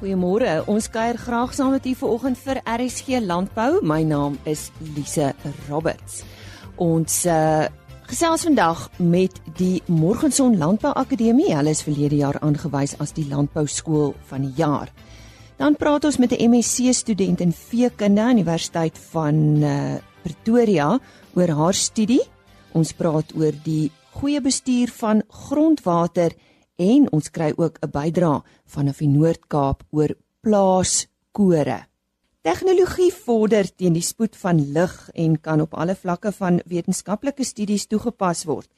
Goeiemôre. Ons kuier graag saam met u vanoggend vir RSG Landbou. My naam is Lise Roberts. Ons uh, gesels vandag met die Morgenson Landbou Akademie. Hulle is verlede jaar aangewys as die landbou skool van die jaar. Dan praat ons met 'n MSc student in veekunde aan die Universiteit van uh, Pretoria oor haar studie. Ons praat oor die goeie bestuur van grondwater en ons kry ook 'n bydra van 'n van Noord-Kaap oor plaaskore. Tegnologie vorder teen die spoed van lig en kan op alle vlakke van wetenskaplike studies toegepas word.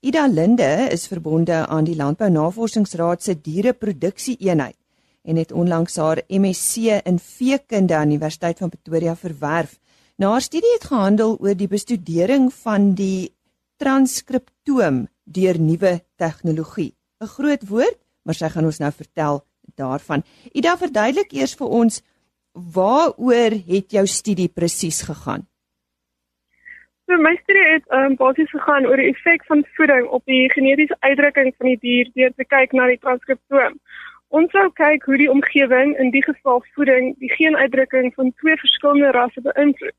Ida Linde is verbonde aan die Landbou Navorsingsraad se diereproduksie eenheid en het onlangs haar MSc in veekunde aan die Universiteit van Pretoria verwerf. Nou haar studie het gehandel oor die bestudering van die transkriptoom deur nuwe tegnologie. 'n groot woord, maar sy gaan ons nou vertel daarvan. Ida verduidelik eers vir ons waaroor het jou studie presies gegaan? So my studie het um, basies gegaan oor die effek van voeding op die genetiese uitdrukking van die dier deur te kyk na die transkriptoom. Ons sou kyk hoe die omgewing, in die geval voeding, die geenuitdrukking van twee verskillende rasse beïnvloed.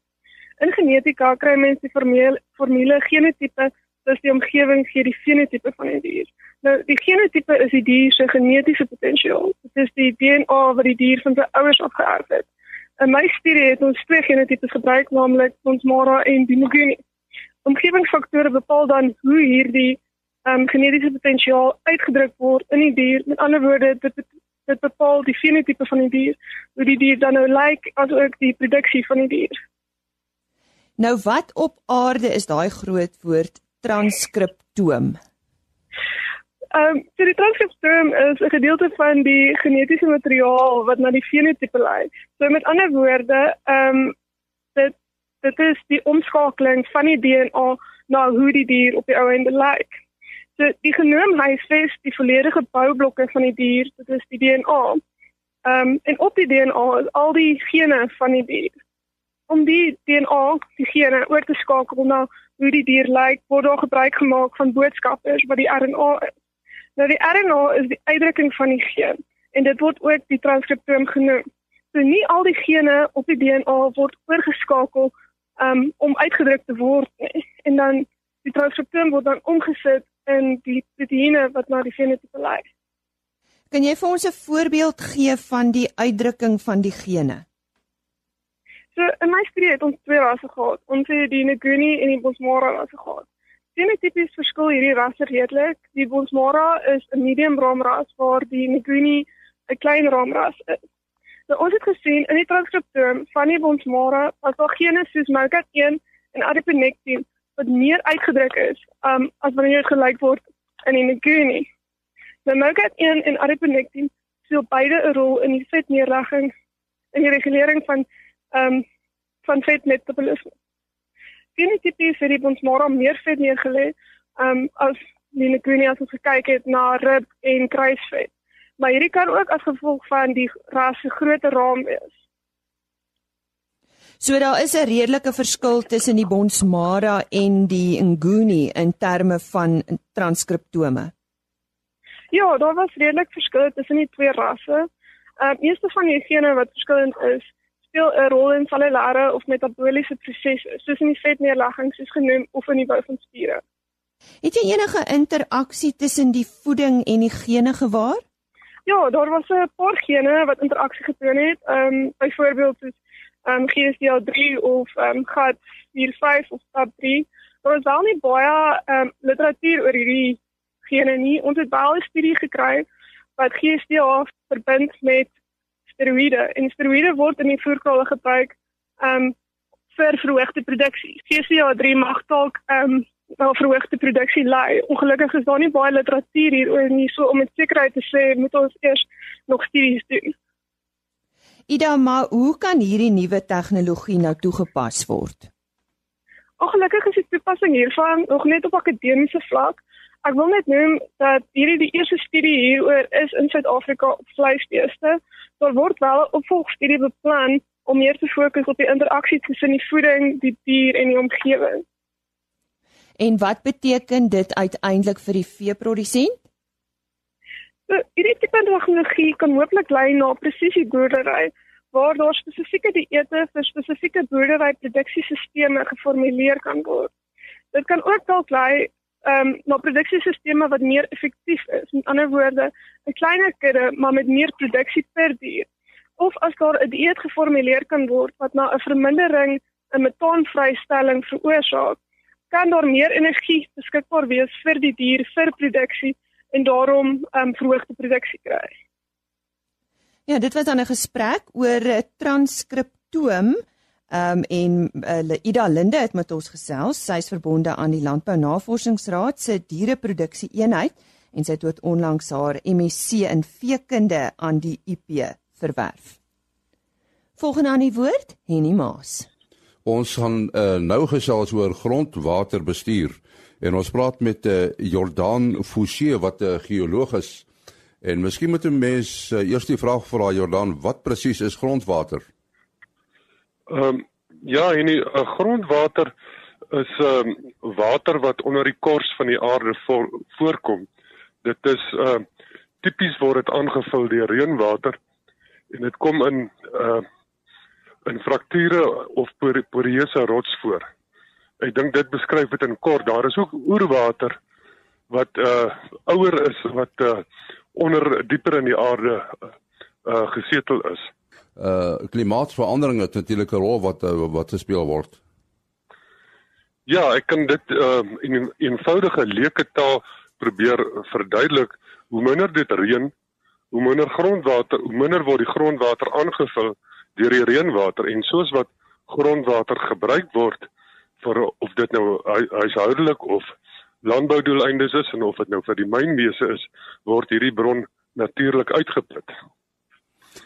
In genetika kry mens die formule, formule genotipe dis die omgewing gee die fenotipe van die dier. Nou die genotipe is die dier se genetiese potensiaal. Dit is die DNA wat die dier van sy ouers afgeerf het. In my studie het ons twee genotipes gebruik, naamlik ons Mara en die Mugini. Omgewingsfaktore bepaal dan hoe hierdie um, genetiese potensiaal uitgedruk word in die dier. Met ander woorde, dit dit bepaal die fenotipe van die dier, hoe die dier dan nou lyk, like, asook die produksie van die dier. Nou wat op aarde is daai groot woord transkriptoom? Ehm um, so die transkriptoom is 'n gedeelte van die genetiese materiaal wat na die fenotipe lei. So met ander woorde, ehm um, dit dit is die omskakeling van die DNA na hoe die dier op die ou einde lyk. So die genoom huisves die volledige boublokke van die dier, dit is die DNA. Ehm um, en op die DNA is al die gene van die dier. Om die DNA, die gene oor te skakel na hoe die dier lyk, word daar gebruik gemaak van boodskappers wat die RNA is. Nou die RNA is die uitdrukking van die geen en dit word ook die transkriptoom genoem. So nie al die gene op die DNA word oorgeskakel um, om uitgedruk te word nie. En dan die transkriptoom word dan omgesit in die proteïene wat na die fenotipe lei. Kan jy vir ons 'n voorbeeld gee van die uitdrukking van die gene? So in my studie het ons twee rasse gehad. Ons het die Nguni en die Bosmara rasse gehad. Genotipies verskil hierdie rasse redelik. Die Bosmara is 'n medium raamras waar die Nguni 'n klein raamras is. Nou ons het gesien in die transkriptoom van die Bosmara as daar gene soos MOCAT1 en adiponectin wat meer uitgedruk is um, as wanneer dit gelyk word in die Nguni. Nou MOCAT1 en adiponectin speel beide 'n rol in die vetneerlegging en die regulering van um, van vetmetabolisme. Genotipies het die ons maar meer vet neergelê um, as die Queenie as ons gekyk het na rib en kruisvet. Maar hierdie kan ook as gevolg van die ras se groter raam wees. So daar is 'n redelike verskil tussen die Bonsmara en die Nguni in terme van transkriptome. Ja, daar was redelik verskil tussen die twee rasse. Ehm uh, eerste van die gene wat verskillend is, speel 'n rol in cellulêre of metabooliese prosesse, soos in die vetneerlegging soos genoem of in die bou van spiere. Het jy enige interaksie tussen die voeding en die gene gewaar? Ja, daar was 'n paar gene wat interaksie getoon het. Ehm um, byvoorbeeld soos ehm um, GSD3 of ehm um, GAT45 of STAT3. Daar is wel nie baie ehm um, literatuur oor hierdie gene nie. Ons het baie studie gekry wat GSD verbind met steroïde en steroïde word in die voerkrale gebruik um vir verhoogde produksie. GCA3 mag dalk um wel verhoogde produksie lei. Ongelukkig is daar nie baie literatuur hieroor nie, so om met sekerheid te sê moet ons eers nog studies doen. Ida, maar hoe kan hierdie nuwe tegnologie nou toegepas word? Ongelukkig is die toepassing hiervan nog net op akademiese vlak. Ek wil net noem dat hierdie die eerste studie hieroor is in Suid-Afrika op vleisbeeste. Daar word wel 'n opvolgstudie beplan om meer te fokus op die interaksie tussen die voeding, die dier en die omgewing. En wat beteken dit uiteindelik vir die veeprodusent? So hierdie tipe tegnologie kan hooplik lei na presisieboerdery waar daar spesifieke dieete vir spesifieke boerderyproduksiesisteme geformuleer kan word. Dit kan ook dalk lei ehm um, na produksiesisteme wat meer effektief is. Met ander woorde, 'n kleiner kudde maar met meer produksie per dier. Of as daar 'n dieet geformuleer kan word wat na 'n vermindering in metaanvrystelling veroorsaak, kan daar meer energie beskikbaar wees vir die dier vir produksie en daarom ehm um, verhoogde produksie kry. Ja, dit was dan 'n gesprek oor 'n transkriptoom um, en uh, Ida Linde het met ons gesels. Sy is verbonde aan die Landbou Navorsingsraad se diereproduksie eenheid en sy het onlangs haar MSc in veekunde aan die IP verwerf. Volgende aan die woord, Henny Maas. Ons gaan uh, nou gesels oor grondwaterbestuur en ons praat met uh, Jordan Fouché wat 'n uh, geoloog is. En miskien moet 'n mens uh, eers die vraag vra Jordan, wat presies is grondwater? Ehm um, ja, en die uh, grondwater is ehm um, water wat onder die kors van die aarde voor, voorkom. Dit is ehm uh, tipies word dit aangevul deur reënwater en dit kom in uh in frakture of poreuse rots voor. Ek dink dit beskryf dit in kort. Daar is ook oerwater wat uh ouer is wat uh onder dieper in die aarde uh gesetel is uh klimaatsverandering het natuurlik 'n rol wat uh, wat gespeel word. Ja, ek kan dit uh in 'n eenvoudige leuke taal probeer verduidelik. Hoe minder dit reën, hoe minder grondwater, hoe minder word die grondwater aangevul deur die reënwater en soos wat grondwater gebruik word vir of dit nou huishoudelik of landboudoeleindes is en of dit nou vir die mynwese is, word hierdie bron natuurlik uitgeput.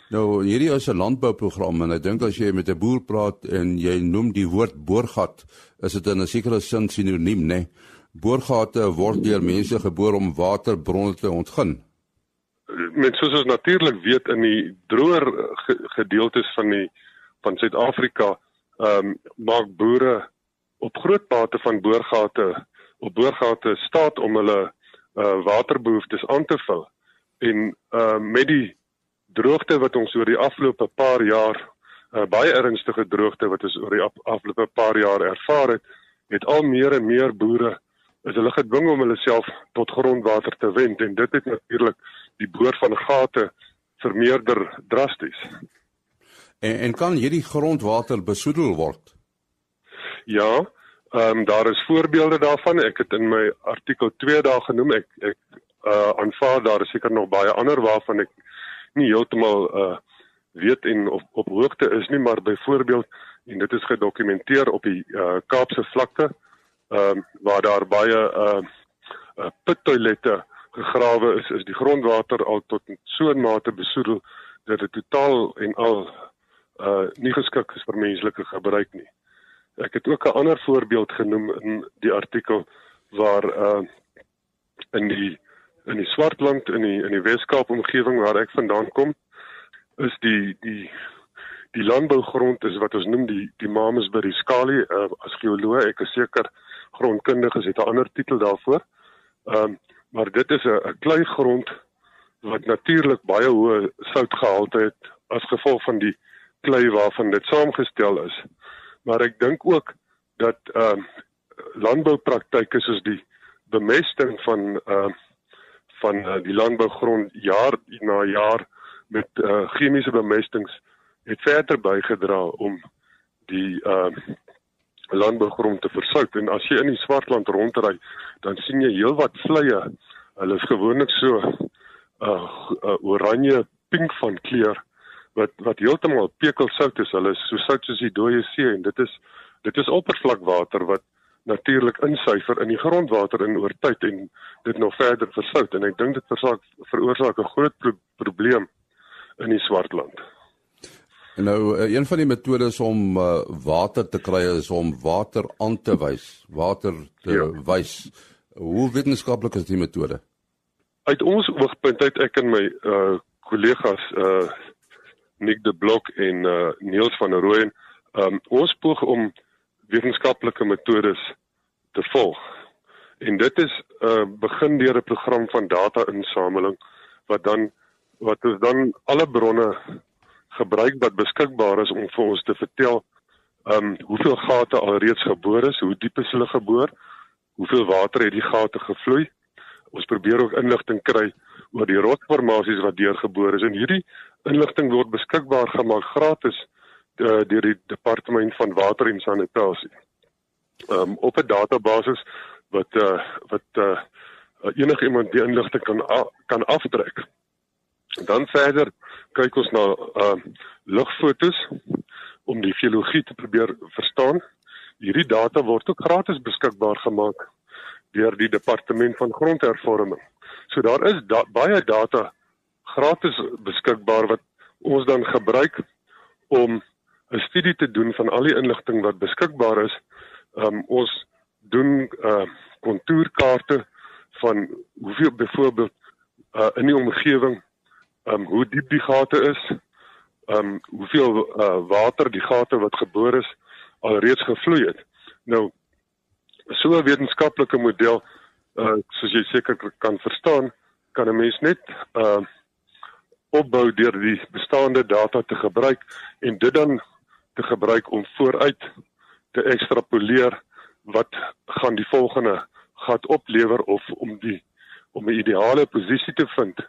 Nou hierdie is 'n landbouprogram en ek dink as jy met 'n boer praat en jy noem die woord boorgat, is dit in 'n sekere sin sinoniem, né? Nee? Boorgate word deur mense geboor om waterbronne te ontgin. Met soos ons natuurlik weet in die droër gedeeltes van die van Suid-Afrika, ehm um, maak boere op groot bate van boorgate op boorgate staat om hulle uh, waterbehoeftes aan te vul. En ehm uh, met die droogte wat ons oor die afgelope paar jaar uh, baie ernstige droogte wat ons oor die afgelope paar jaar ervaar het, het al meer en meer boere is hulle gedwing om hulle self tot grondwater te wend en dit het natuurlik die boor van gate vermeerder drasties. En en kan hierdie grondwater besoedel word? Ja, ehm um, daar is voorbeelde daarvan. Ek het in my artikel 2 dae genoem. Ek ek uh aanvaar daar is seker nog baie ander waarvan ek nie heeltemal uh weet en of op hoogte is nie, maar byvoorbeeld en dit is gedokumenteer op die uh Kaapse vlakte, ehm uh, waar daar baie uh, uh pittoilette gegrawe is, is die grondwater al tot so 'n mate besoedel dat dit totaal en al uh nie geskik is vir menslike gebruik nie. Ek het ook 'n ander voorbeeld genoem in die artikel waar uh in die in die Swartland in die in die Weskaap omgewing waar ek vandaan kom is die die die landbougrond is wat ons noem die die Mamas by die Skalie uh, as geoloog ek is seker grondkundiges het 'n ander titel daarvoor. Ehm um, maar dit is 'n klei grond wat natuurlik baie hoë soutgehalte het as gevolg van die klei waarvan dit saamgestel is. Maar ek dink ook dat ehm uh, landboupraktyke soos die bemesting van ehm uh, van uh, die landbougrond jaar na jaar met uh, chemiese bemestings het verder bygedra om die uh, landbougrond te versout. En as jy in die Swartland rondry dan sien jy heelwat vleye hulle is gewoonlik so uh, uh oranje pink van kleur wat wat heeltemal pekelsout is. Hulle is so sout soos die dooie see en dit is dit is oppervlakwater wat natuurlik insuiver in die grondwater in oor tyd en dit nog verder versout en ek dink dit versaak veroorsaak 'n groot pro probleem in die Swartland. En nou eh, een van die metodes om uh, water te kry is om water aan te wys, water te ja. wys. Hoe wetenskaplik is die metode? Uit ons oogpunt uit ek en my uh kollegas uh Nick de Blok en uh Niels van der Rooyen, um, ons poog om wetenskaplike metodes te volg. En dit is 'n uh, begin deur 'n program van data-insameling wat dan wat ons dan alle bronne gebruik wat beskikbaar is om vir ons te vertel um hoeveel gate alreeds geboor is, hoe diep is hulle geboor, hoeveel water het die gate gevloei. Ons probeer ook inligting kry oor die rotformasies wat deurgeboor is en hierdie inligting word beskikbaar gemaak gratis uh, deur die departement van water en sanitasie. Um op 'n database wat uh, wat uh, enige iemand die inligting kan kan aftrek. Dan verder kyk ons na uh lugfotos om die geologie te probeer verstaan. Hierdie data word ook gratis beskikbaar gemaak deur die departement van grondhervorming. So daar is da baie data gratis beskikbaar wat ons dan gebruik om 'n studie te doen van al die inligting wat beskikbaar is. Um ons doen uh kontourkaarte van hoeveel byvoorbeeld uh in die omgewing um hoe diep die gate is, um hoeveel uh water die gate wat geboor is alreeds gevloei het. Nou so 'n wetenskaplike model uh soos jy seker kan verstaan, kan 'n mens net uh opbou deur die bestaande data te gebruik en dit dan te gebruik om vooruit te ekstrapoleer wat gaan die volgende gat oplewer of om die om 'n ideale posisie te vind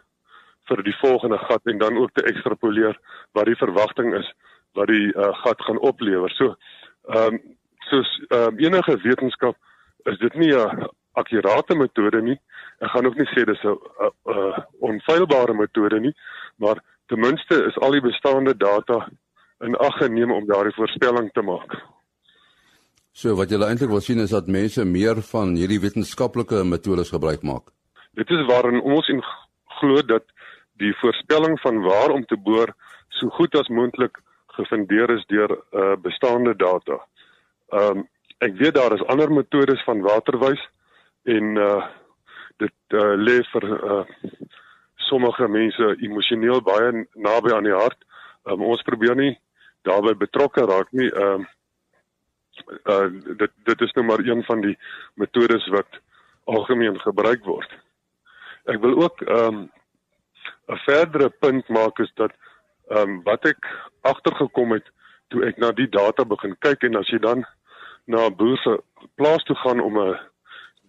vir die volgende gat en dan ook te ekstrapoleer wat die verwagting is wat die uh, gat gaan oplewer. So ehm um, soos ehm um, enige wetenskap is dit nie 'n akkurate metode nie. Ek gaan ook nie sê dis 'n uh, uh, onfeilbare metode nie, maar ten minste is al die bestaande data in ag geneem om daardie voorspelling te maak. So wat jy eintlik wil sien is dat mense meer van hierdie wetenskaplike metodes gebruik maak. Dit is waarin ons in glo dat die voorspelling van waar om te boor so goed as moontlik gefundeer is deur uh, bestaande data. Ehm um, ek weet daar is ander metodes van waterwys en uh dit uh, lê vir uh sommige mense emosioneel baie naby aan die hart. Um, ons probeer nie daarbey betrokke raak nie. Ehm uh, uh dit dit is nou maar een van die metodes wat algemeen gebruik word. Ek wil ook ehm um, 'n verdere punt maak is dat ehm um, wat ek agtergekom het toe ek na die data begin kyk en as jy dan na 'n boer se plaas toe gaan om 'n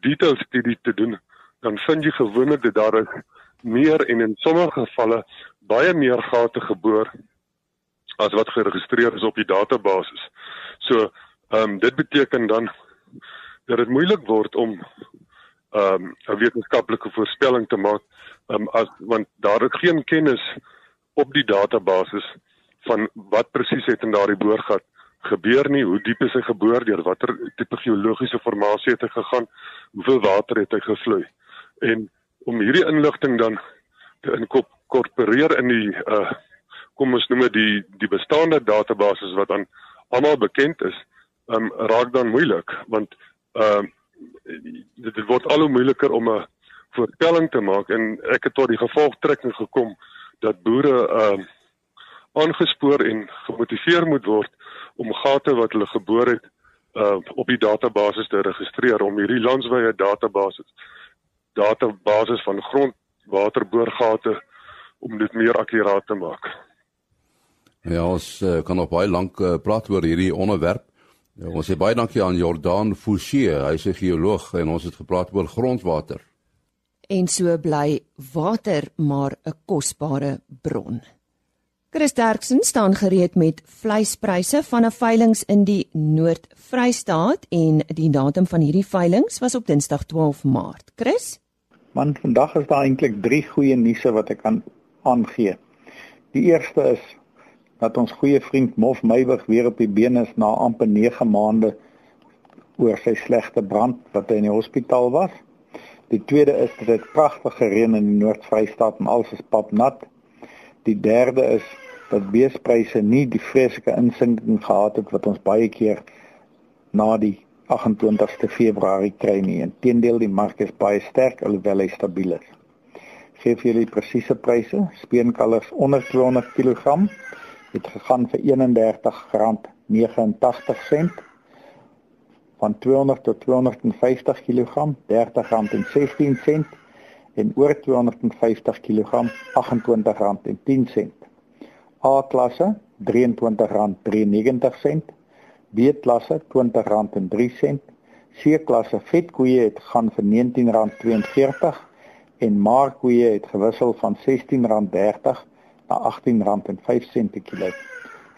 detail studie te doen, dan vind jy gewoonlik dat daar is meer en in sommige gevalle baie meer gate geboor as wat geregistreer is op die database. So, ehm um, dit beteken dan dat dit moeilik word om ehm um, 'n wetenskaplike voorspelling te maak um, as want daar is geen kennis op die database van wat presies het in daardie boorgat gebeur nie, hoe diep is hy geboor, deur watter tipe geologiese formasie het hy gegaan, hoeveel water het hy gevloei. En om hierdie inligting dan te inkorporeer in die uh kom ons noem dit die die bestaande databases wat aan almal bekend is, um raak dan moeilik want uh dit word al hoe moeiliker om 'n voorspelling te maak en ek het tot die gevolgtrekking gekom dat boere uh aangespoor en gemotiveer moet word om gate wat hulle geboor het uh op die database te registreer om hierdie landwyse database database van grondwaterboorgate om dit meer akkuraat te maak. Ja, ons uh, kan nog baie lank uh, praat oor hierdie onderwerp. Ja, ons sê baie dankie aan Jordan Fouchee, hy's 'n geoloog en ons het gepraat oor grondwater en so bly water maar 'n kosbare bron. Chris Derksen staan gereed met vleispryse van 'n veiling in die Noord-Vrystaat en die datum van hierdie veiling was op Dinsdag 12 Maart. Chris? Man, vandag is daar eintlik 3 goeie nuuse wat ek kan aangee. Die eerste is dat ons goeie vriend Mof Meyburg weer op die been is na amper 9 maande oor sy slegte brand wat hy in die hospitaal was. Die tweede is dat dit pragtige reën in die Noord-Vrystaat en alles is papnat. Die derde is dat beespryse nie die vreeslike insinking gehad het wat ons baie keer na die 28ste Februarie kry nie. Inteendeel die mark is baie sterk alhoewel hy stabiel is. Geef julle presiese pryse. Speenkalvers onder 200 kg het gegaan vir R31.89 van 200 tot 250 kg R30.16 en oor 250 kg R28.10. A klasse R23.93, B klasse R20.03, C klasse vetkoeie het gaan vir R19.42 en markkoeie het gewissel van R16.30 na R18.05 per kilo.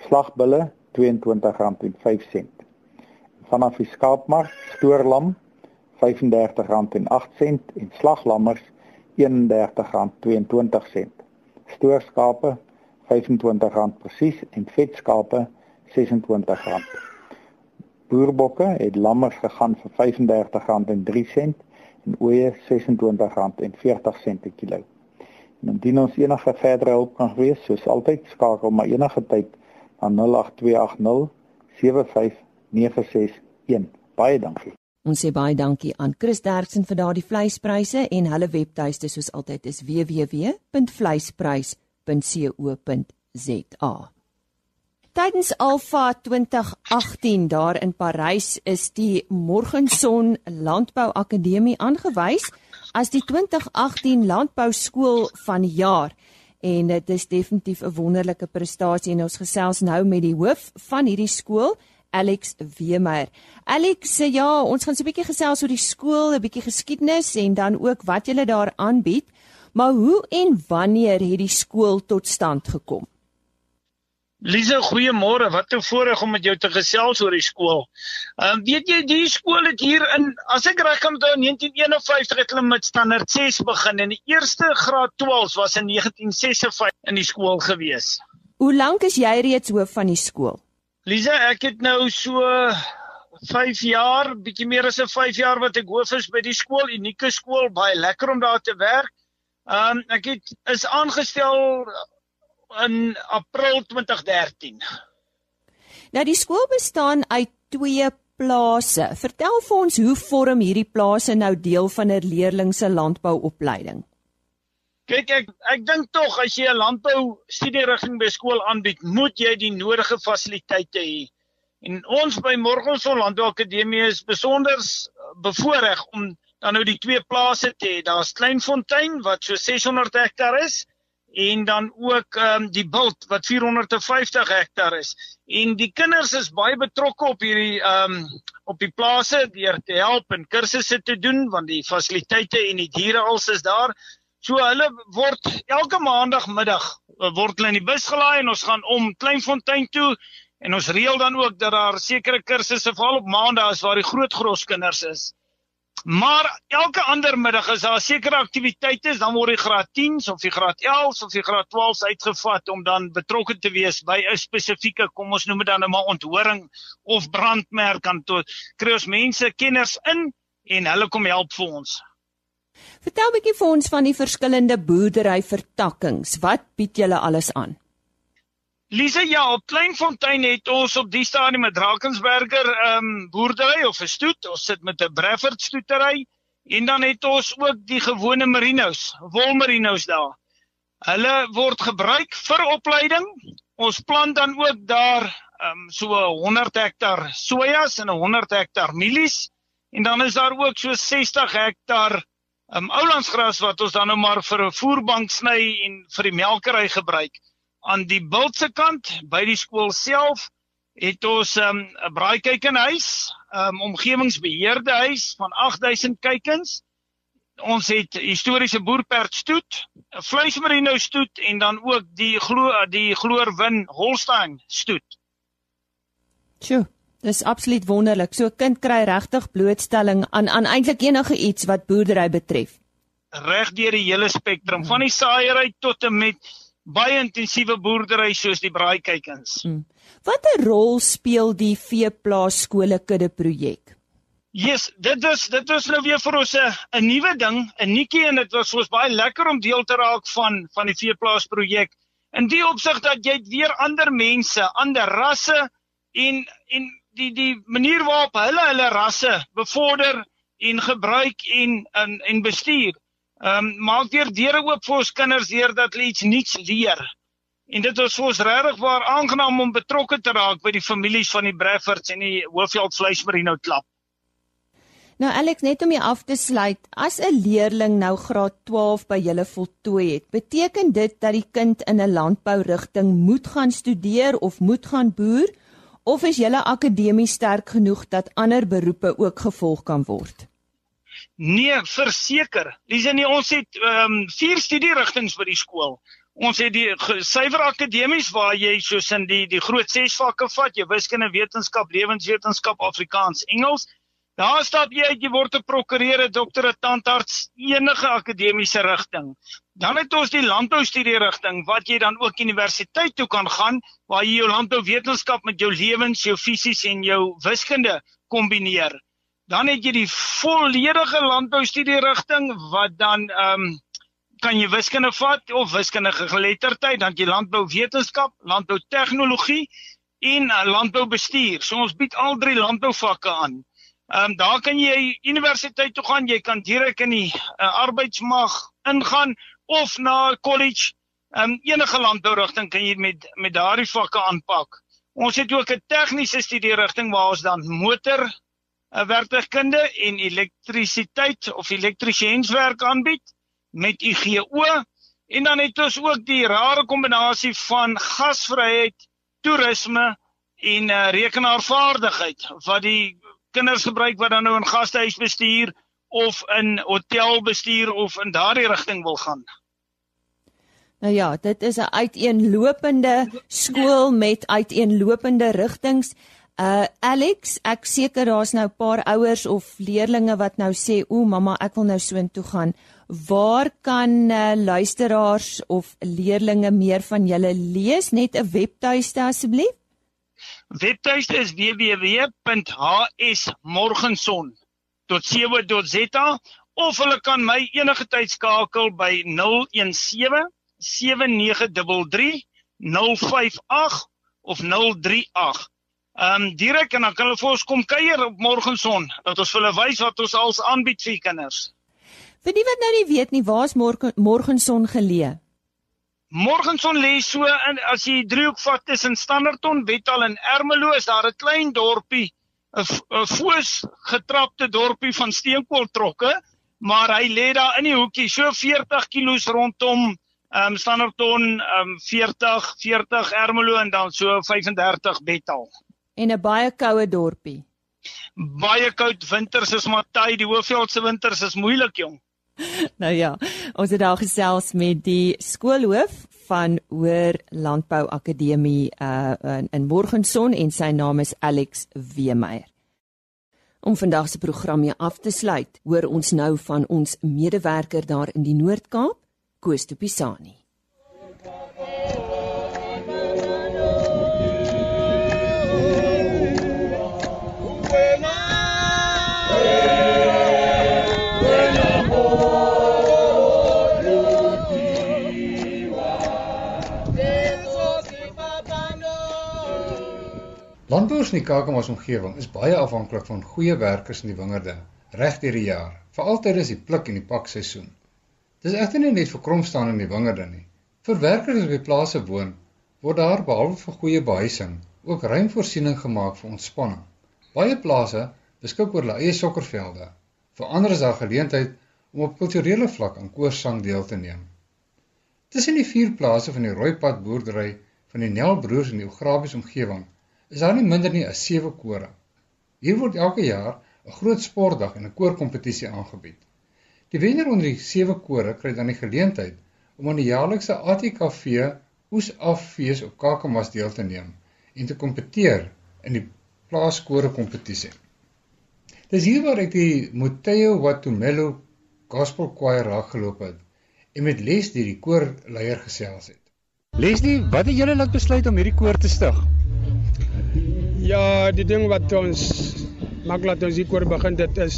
Slagbulle R22.05. Vanaf die skaapmark stoorlam R35.08 en slaglammers R31.22. Stoorskape R25 presies en vetskape R26. Boerbokke het lammers gegaan vir R35.03 en ooe R26.40 per kilo. En indien ons enige verdere hulp kan wees, soos altyd skakel maar enige tyd na 08280 75961. Baie dankie. Ons sê baie dankie aan Chris Derksen vir daardie vleispryse en hulle webtuiste soos altyd is www.vleisprys.co.za. Tydens Alfa 2018 daar in Parys is die Morgenson Landbou Akademie aangewys as die 2018 Landbou Skool van die jaar en dit is definitief 'n wonderlike prestasie en ons gesels nou met die hoof van hierdie skool Alex Weemeyer. Alex, ja, ons gaan so 'n bietjie gesels oor die skool, 'n bietjie geskiedenis en dan ook wat julle daar aanbied. Maar hoe en wanneer het die skool tot stand gekom? Lise, goeiemôre. Wat 'n voorreg om met jou te gesels oor die skool. Ehm um, weet jy, die skool het hier in as ek reg kan onthou in 1951 het hulle met standaard 6 begin en die eerste graad 12 was in 1956 in die skool gewees. Hoe lank is jy reeds hoof van die skool? Lisa, ek het nou so 5 jaar, bietjie meer as 'n 5 jaar wat ek hoof is by die skool, unieke skool, baie lekker om daar te werk. Ehm um, ek het is aangestel in April 2013. Nou die skool bestaan uit twee plase. Vertel vir ons hoe vorm hierdie plase nou deel van 'n leerling se landbouopleiding? Kyk ek ek dink tog as jy 'n landbou studierigting by skool aanbied, moet jy die nodige fasiliteite hê. En ons by Morgenson Landbou Akademie is besonder bevoordeel om dan nou die twee plase te hê. Daar's Kleinfontein wat so 600 hektaar is en dan ook ehm um, die Bult wat 450 hektaar is. En die kinders is baie betrokke op hierdie ehm um, op die plase deur te help en kursusse te doen want die fasiliteite en die diere als is daar. So hulle word elke maandagmiddag eh, word hulle in die bus gelaai en ons gaan om Kleinfontein toe en ons reël dan ook dat daar sekere kursusse veral op maandae is waar die groot groskinders is. Maar elke ander middag is daar sekere aktiwiteite, dan word die graad 10s of die graad 11s of die graad 12s uitgevat om dan betrokke te wees by 'n spesifieke, kom ons noem dit dan 'n onthoring of brandmerk aan tot kry ons mense kenners in en hulle kom help vir ons. Vertel 'n bietjie vir ons van die verskillende boerdery vertakkings. Wat bied julle alles aan? Lise, ja, op Kleinfontein het ons op die stadium met Drakensberger ehm um, boerdery of 'n stoet. Ons sit met 'n Breffert stoetery en dan het ons ook die gewone merinos, wolmerinos daar. Hulle word gebruik vir opleiding. Ons plant dan ook daar ehm um, so 100 hektaar sojas en 100 hektaar mielies en dan is daar ook so 60 hektaar um, oulandsgras wat ons dan nou maar vir 'n voerbank sny en vir die melkery gebruik. Aan die bultse kant by die skool self het ons ehm, 'n um, braaikykkenhuis, 'n um, omgewingsbeheerde huis van 8000 kykens. Ons het historiese boerperd stoet, 'n vleismerino stoet en dan ook die glo die gloorwin Holstein stoet. Sjoe, Dis absoluut wonderlik. So 'n kind kry regtig blootstelling aan aan eintlik enige iets wat boerdery betref. Reg deur die hele spektrum, van die saaiery tot en met baie intensiewe boerdery soos die braaikykens. Hmm. Watter rol speel die veeplaas skole kudde projek? Yes, dit is dit is nou weer vir ons 'n 'n nuwe ding, 'n nuutjie en dit was ons baie lekker om deel te raak van van die veeplaas projek. In die opsig dat jy weer ander mense, ander rasse en en die die manier waarop hulle hulle rasse bevorder en gebruik en en, en bestuur. Ehm um, maak weer deure oop vir ons kinders deur dat hulle iets nuuts leer. En dit is vir ons regtig waar aangenaam om betrokke te raak by die families van die Breffords en die Hoofveld Vleismerino klub. Nou Alex, net om jy af te sluit, as 'n leerling nou graad 12 by julle voltooi het, beteken dit dat die kind in 'n landbourigting moet gaan studeer of moet gaan boer of is julle akademie sterk genoeg dat ander beroepe ook gevolg kan word? Nee, verseker. Dis nie ons het ehm um, vier studierigtinge by die skool. Ons het die suiwer akademies waar jy soos in die die groot 6 vakke vat, jy wiskunde, wetenskap, lewenswetenskap, Afrikaans, Engels Daar stap jy jy word 'n prokureur, 'n dokter, 'n tandarts, enige akademiese rigting. Dan het ons die landboustudie rigting wat jy dan ook universiteit toe kan gaan waar jy jou landbouwetenskap met jou lewens, jou fisies en jou wiskunde kombineer. Dan het jy die volledige landboustudie rigting wat dan ehm um, kan jy wiskunde vat of wiskundige geletterdheid, dan jy landbouwetenskap, landboutegnologie en uh, landboubestuur. So ons bied al drie landbouvakke aan. Ehm um, daar kan jy universiteit toe gaan, jy kan direk in die uh, arbeidsmag ingaan of na college. Ehm um, enige landbourigting kan jy met met daardie vakke aanpak. Ons het ook 'n tegniese studierigting waar ons dan motor werktuigkunde en elektrisiteit of elektriesienswerk aanbied met IGO en dan het ons ook die rare kombinasie van gasvryheid, toerisme en uh, rekenaarvaardigheid wat die kinders gebruik wat dan nou in gastehuis bestuur of in hotel bestuur of in daardie rigting wil gaan. Nou ja, dit is 'n uiteenlopende skool met uiteenlopende rigtings. Uh Alex, ek seker daar's nou 'n paar ouers of leerdlinge wat nou sê, "O mamma, ek wil nou soontoe gaan." Waar kan uh, luisteraars of leerdlinge meer van julle lees? Net 'n webtuiste asseblief webtuiste is www.hsmorgenson.co.za of hulle kan my enige tyd skakel by 017 7933 058 of 038. Ehm um, direk en dan kan hulle vir ons kom kuier op Morgenson dat ons vir hulle wys wat ons als aanbied vir kinders. Vir die wat nou nie weet nie, waar is Morgen Morgenson geleë? Morgenson lê so in as jy driehoek vat tussen Standerton, Wettal en Ermelo, is daar 'n klein dorpie, 'n foos getrapte dorpie van steenkooltrokke, maar hy lê daar in die hoekie, so 40 km rondom ehm um, Standerton, ehm um, 40, 40 Ermelo en dan so 35 Wettal. En 'n baie koue dorpie. Baie koud winters is maar taai, die Hoëveld se winters is moeilik, jong. nou ja, ons het daar gesels met die skoolhoof van Hoër Landbou Akademie uh in, in Morgenson en sy naam is Alex Weemeyer. Om vandag se program hier af te sluit, hoor ons nou van ons medewerker daar in die Noord-Kaap, Koos de Landbouers in die Kakamas omgewing is baie afhanklik van goeie werkers in die wingerde reg deur die jaar, veral tydens die pluk en die pak seisoen. Dis egter nie net vir kromstaan in die wingerde nie. Vir werkers op die plase woon, word daar behalwe vir goeie behuising ook ruim voorsiening gemaak vir ontspanning. Baie plase beskik oor hulle eie sokkervelde. Vir ander is daar geleentheid om op kulturele vlak aan koorsang deel te neem. Tussen die vier plase van die Rooipad boerdery van die Nelbroers in die geografiese omgewing is daar nie minder nie as 7 kore. Hier word elke jaar 'n groot sportdag en 'n koorkompetisie aangebied. Die wenner onder die 7 kore kry dan die geleentheid om aan die jaarlikse ATKV Oesafees op Kakamas deel te neem en te kompeteer in die plaaskore kompetisie. Dis hier waar ek die Moteo Watumelo Gospel Choir raak geloop het en met Leslie die koorleier gesels het. Leslie, wat het julle laat besluit om hierdie koor te stig? Ja, die ding wat ons maak laat ons hier begin dit is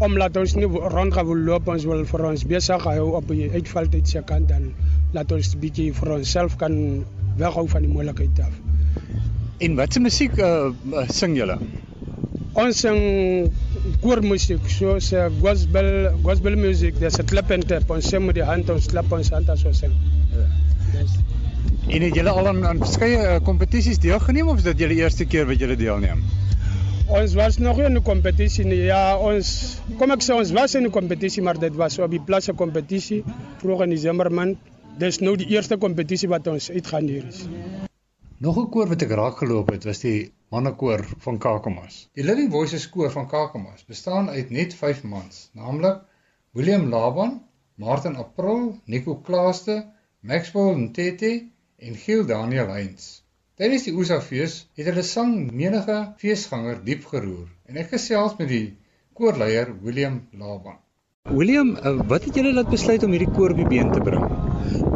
om laat ons nie rond gaan loop ons wil vir ons besig hou op die uitvaltyd se kant dan laat ons 'n bietjie vir onsself kan weghou van die moeilikheid af. En watse musiek uh, sing julle? Ons sing koormusiek, soos uh, gospel gospel music, dis 'n klap en tap, ons sing met die hand, ons klap ons hand as ons sing. En het julle al aan aan verskeie kompetisies uh, deelgeneem of is dit julle eerste keer wat julle deelneem? Ons was nog in 'n kompetisie nie. Ja, ons kom ek sê ons was in 'n kompetisie, maar dit was op die plaas 'n kompetisie vroeg in Desember maand. Dis nou die eerste kompetisie wat ons uitgaan hier is. Nog 'n koor wat ek raak geloop het, was die mannekoor van Kakamas. Die Living Voices koor van Kakamas bestaan uit net 5 mans, naamlik William Laban, Martin April, Nico Klaaste, Maxwell Ntete en Giel Daniel Heinz. Tydens die Oesafees het hulle sang menige feesganger diep geroer en ek gesels met die koorleier William Laban. William, uh, wat het julle laat besluit om hierdie koor op die been te bring?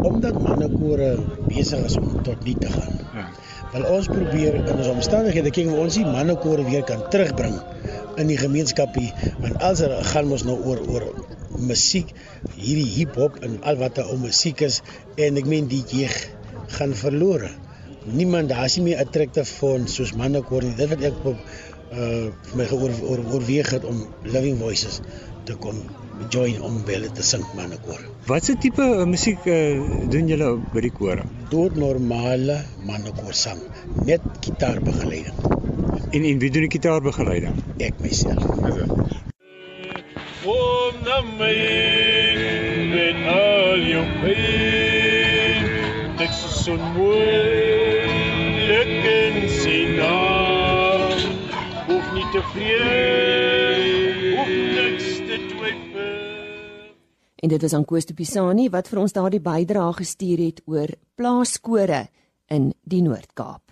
Omdat mannekore besig is om tot nie te gaan. Ja. Wel ons probeer in ons omstandighede kyk of ons die mannekore weer kan terugbring in die gemeenskapie want als er gaan ons nou oor oor musiek, hierdie hip-hop en al wat daar om musiek is en ek meen die jeug gaan verlore niemand daar is nie meer attractive vir soos manne koor nie. Dit wat ek op uh vir my geoor oor, oorweeg het om Living Voices te kom join om hulle te sing manne koor. Wat se tipe uh, musiek uh, doen julle by die koor? Dood normale manne koor sang met gitaarbegeleiding. En en wie doen die gitaarbegeleiding? Ek myself. Kom na my met al jou pyn. Dit is so mooi lukken sien na hoef nie te vrees hoef niks te twyfel en dit was aan Koos de Pisani wat vir ons daardie bydrae gestuur het oor plaaskore in die Noord-Kaap.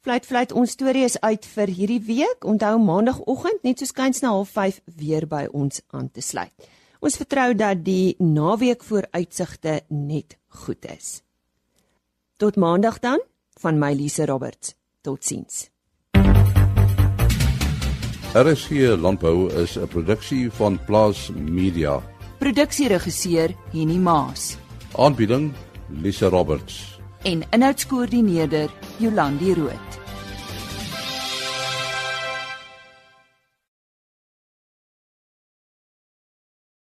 Fluit fluit ons storie is uit vir hierdie week. Onthou maandagooggend net so skuins na 05:30 weer by ons aan te sluit. Ons vertrou dat die naweek vooruitsigte net goed is. Tot maandag dan van my Lise Roberts. Totsiens. RSG Landbou is 'n produksie van Plaas Media. Produksieregisseur Henny Maas. Aanbieding Lise Roberts. En inhoudskoördineerder Jolandi Root.